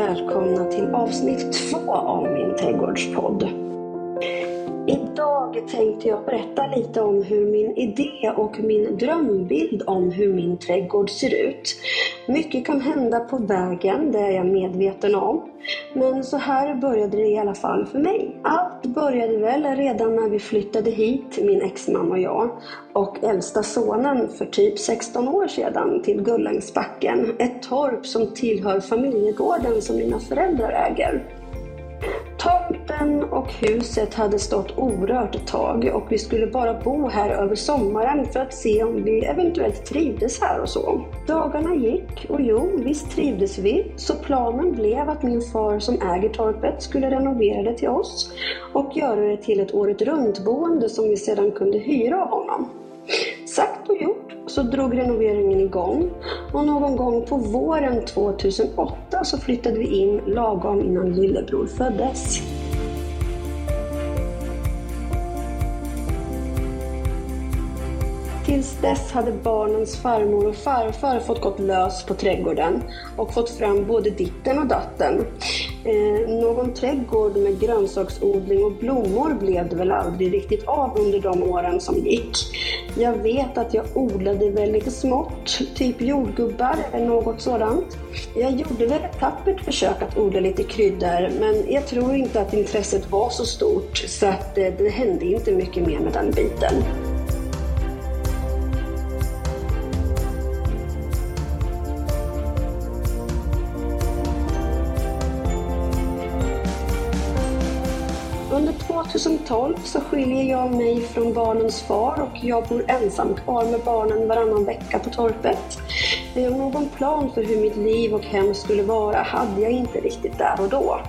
välkomna till avsnitt två av min trädgårdspodd. Idag tänkte jag berätta lite om hur min idé och min drömbild om hur min trädgård ser ut. Mycket kan hända på vägen, det är jag medveten om. Men så här började det i alla fall för mig. Allt började väl redan när vi flyttade hit, min exman och jag, och äldsta sonen för typ 16 år sedan till Gullängsbacken, ett torp som tillhör familjegården som mina föräldrar äger. Tomten och huset hade stått orört ett tag och vi skulle bara bo här över sommaren för att se om vi eventuellt trivdes här och så. Dagarna gick och jo, visst trivdes vi. Så planen blev att min far som äger torpet skulle renovera det till oss och göra det till ett året runt boende som vi sedan kunde hyra av honom. Sagt och gjort så drog renoveringen igång och någon gång på våren 2008 så flyttade vi in lagom innan lillebror föddes. Tills dess hade barnens farmor och farfar fått gått lös på trädgården och fått fram både ditten och datten. Eh, någon trädgård med grönsaksodling och blommor blev det väl aldrig riktigt av under de åren som gick. Jag vet att jag odlade väl lite smått, typ jordgubbar eller något sådant. Jag gjorde väl ett tappert försök att odla lite kryddor, men jag tror inte att intresset var så stort så att det, det hände inte mycket mer med den biten. 2012 så skiljer jag mig från barnens far och jag bor ensam kvar med barnen varannan vecka på torpet. Eh, någon plan för hur mitt liv och hem skulle vara hade jag inte riktigt där och då.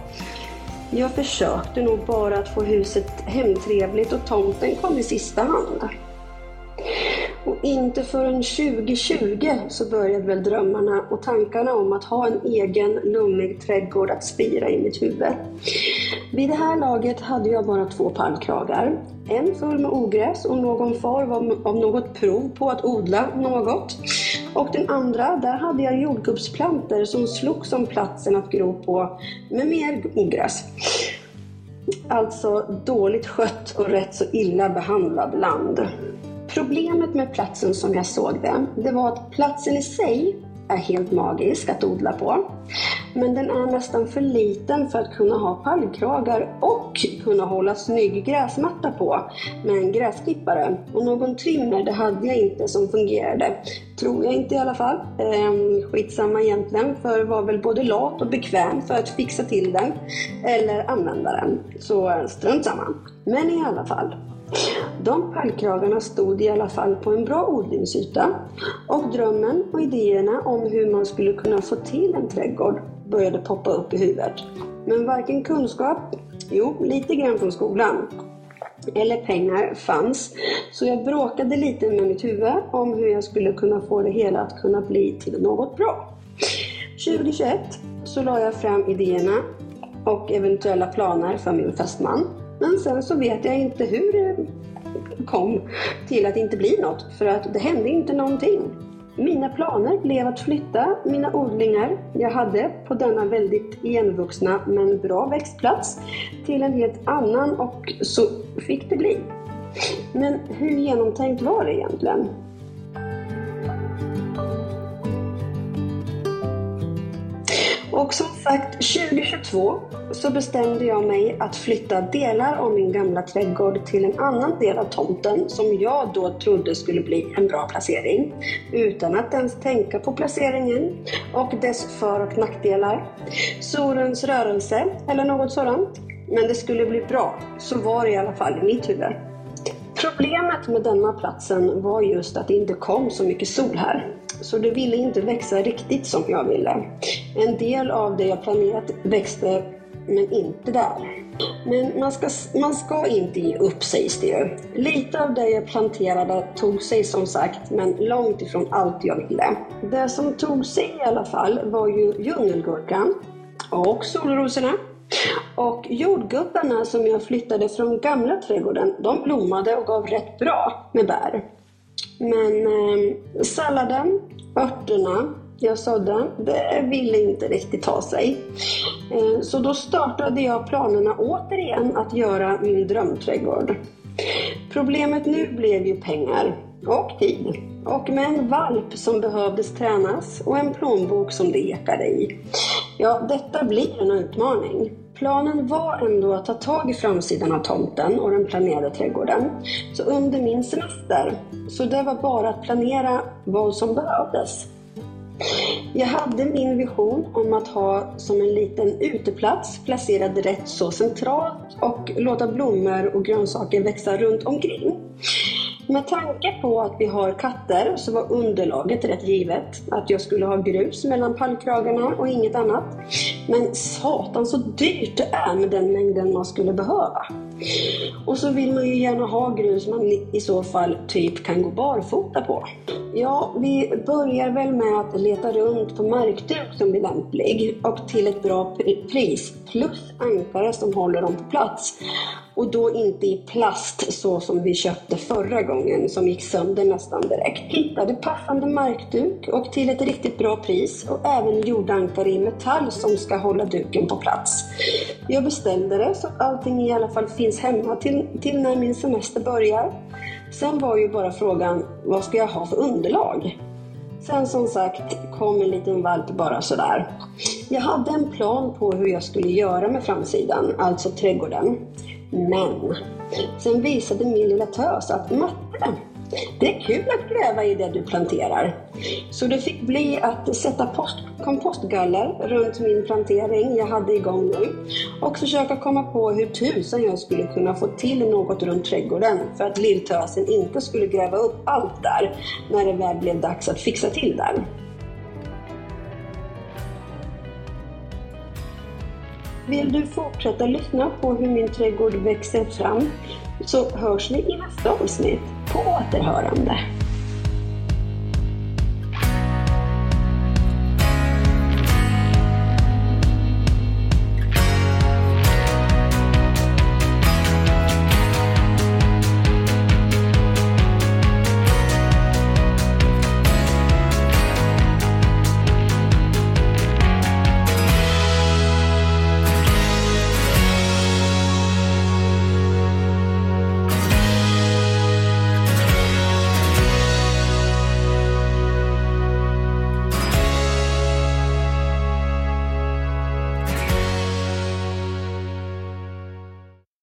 Jag försökte nog bara att få huset hemtrevligt och tomten kom i sista hand. Och inte förrän 2020 så började väl drömmarna och tankarna om att ha en egen lummig trädgård att spira i mitt huvud. Vid det här laget hade jag bara två pallkragar. En full med ogräs och någon form av något prov på att odla något. Och den andra, där hade jag jordgubbsplanter som slogs om platsen att gro på med mer ogräs. Alltså dåligt skött och rätt så illa behandlad land. Problemet med platsen som jag såg det, det var att platsen i sig är helt magisk att odla på. Men den är nästan för liten för att kunna ha pallkragar och kunna hålla snygg gräsmatta på med en gräsklippare. Och någon trimmer det hade jag inte som fungerade. Tror jag inte i alla fall. Ehm, skitsamma egentligen, för var väl både lat och bekväm för att fixa till den eller använda den. Så strunt samma. Men i alla fall. De pallkragarna stod i alla fall på en bra odlingsyta och drömmen och idéerna om hur man skulle kunna få till en trädgård började poppa upp i huvudet. Men varken kunskap, jo lite grann från skolan, eller pengar fanns. Så jag bråkade lite med mitt huvud om hur jag skulle kunna få det hela att kunna bli till något bra. 2021 så la jag fram idéerna och eventuella planer för min fästman. Men sen så vet jag inte hur det kom till att det inte bli något, för att det hände inte någonting. Mina planer blev att flytta mina odlingar jag hade på denna väldigt igenvuxna men bra växtplats till en helt annan och så fick det bli. Men hur genomtänkt var det egentligen? Och som sagt, 2022 så bestämde jag mig att flytta delar av min gamla trädgård till en annan del av tomten som jag då trodde skulle bli en bra placering. Utan att ens tänka på placeringen och dess för och nackdelar, solens rörelse eller något sådant. Men det skulle bli bra, så var det i alla fall i mitt huvud. Problemet med denna platsen var just att det inte kom så mycket sol här. Så det ville inte växa riktigt som jag ville. En del av det jag planerat växte, men inte där. Men man ska, man ska inte ge upp sägs det ju. Lite av det jag planterade tog sig som sagt, men långt ifrån allt jag ville. Det som tog sig i alla fall var ju djungelgurkan och solrosorna. Och jordgubbarna som jag flyttade från gamla trädgården, de blommade och gav rätt bra med bär. Men eh, salladen, örterna jag sådde, det ville inte riktigt ta sig. Eh, så då startade jag planerna återigen att göra min drömträdgård. Problemet nu blev ju pengar och tid. Och med en valp som behövdes tränas och en plånbok som det ekade i. Ja, detta blir en utmaning. Planen var ändå att ta tag i framsidan av tomten och den planerade trädgården. Så under min semester, så det var bara att planera vad som behövdes. Jag hade min vision om att ha som en liten uteplats placerad rätt så centralt och låta blommor och grönsaker växa runt omkring. Med tanke på att vi har katter så var underlaget rätt givet. Att jag skulle ha grus mellan pallkragarna och inget annat. Men satan så dyrt det är med den mängden man skulle behöva. Och så vill man ju gärna ha grus man i så fall typ kan gå barfota på. Ja, vi börjar väl med att leta runt på markduk som blir lämplig och till ett bra pris plus ankare som håller dem på plats. Och då inte i plast så som vi köpte förra gången som gick sönder nästan direkt. Hittade passande markduk och till ett riktigt bra pris och även jordankare i metall som ska hålla duken på plats. Jag beställde det så att allting i alla fall finns hemma till, till när min semester börjar. Sen var ju bara frågan, vad ska jag ha för underlag? Sen som sagt kom en liten valp bara sådär. Jag hade en plan på hur jag skulle göra med framsidan, alltså trädgården. Men sen visade min lilla tös att matte, det är kul att gräva i det du planterar. Så det fick bli att sätta post, kompostgaller runt min plantering jag hade igång nu och försöka komma på hur tusan jag skulle kunna få till något runt trädgården för att lilltösen inte skulle gräva upp allt där när det väl blev dags att fixa till den. Vill du fortsätta lyssna på hur min trädgård växer fram så hörs vi i nästa avsnitt. På återhörande!